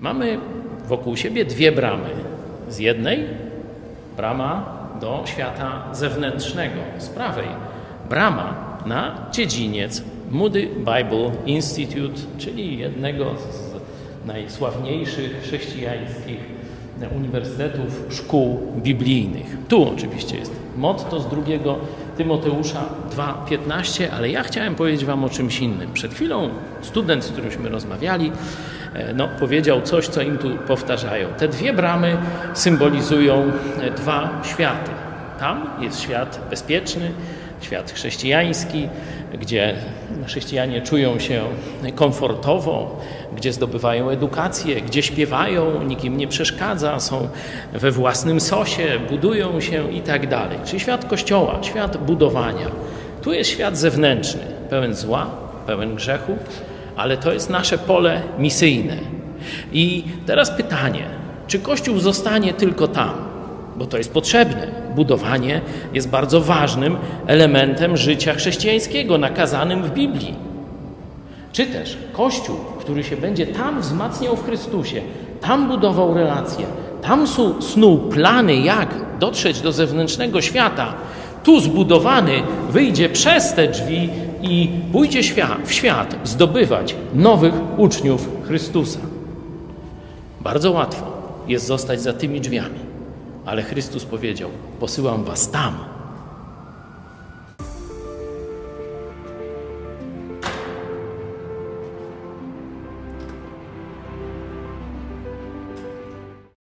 Mamy wokół siebie dwie bramy. Z jednej brama do świata zewnętrznego, z prawej brama na dziedziniec Moody Bible Institute, czyli jednego z najsławniejszych chrześcijańskich uniwersytetów, szkół biblijnych. Tu oczywiście jest motto z drugiego Tymoteusza 2,15, ale ja chciałem powiedzieć Wam o czymś innym. Przed chwilą student, z którymśmy rozmawiali, no, powiedział coś, co im tu powtarzają. Te dwie bramy symbolizują dwa światy. Tam jest świat bezpieczny, świat chrześcijański, gdzie chrześcijanie czują się komfortowo, gdzie zdobywają edukację, gdzie śpiewają, nikim nie przeszkadza, są we własnym sosie, budują się i tak dalej. Czyli świat kościoła, świat budowania. Tu jest świat zewnętrzny, pełen zła, pełen grzechu, ale to jest nasze pole misyjne. I teraz pytanie, czy Kościół zostanie tylko tam? Bo to jest potrzebne. Budowanie jest bardzo ważnym elementem życia chrześcijańskiego, nakazanym w Biblii. Czy też Kościół, który się będzie tam wzmacniał w Chrystusie, tam budował relacje, tam snuł plany, jak dotrzeć do zewnętrznego świata, tu zbudowany wyjdzie przez te drzwi i pójdzie w świat zdobywać nowych uczniów Chrystusa. Bardzo łatwo jest zostać za tymi drzwiami, ale Chrystus powiedział: Posyłam was tam,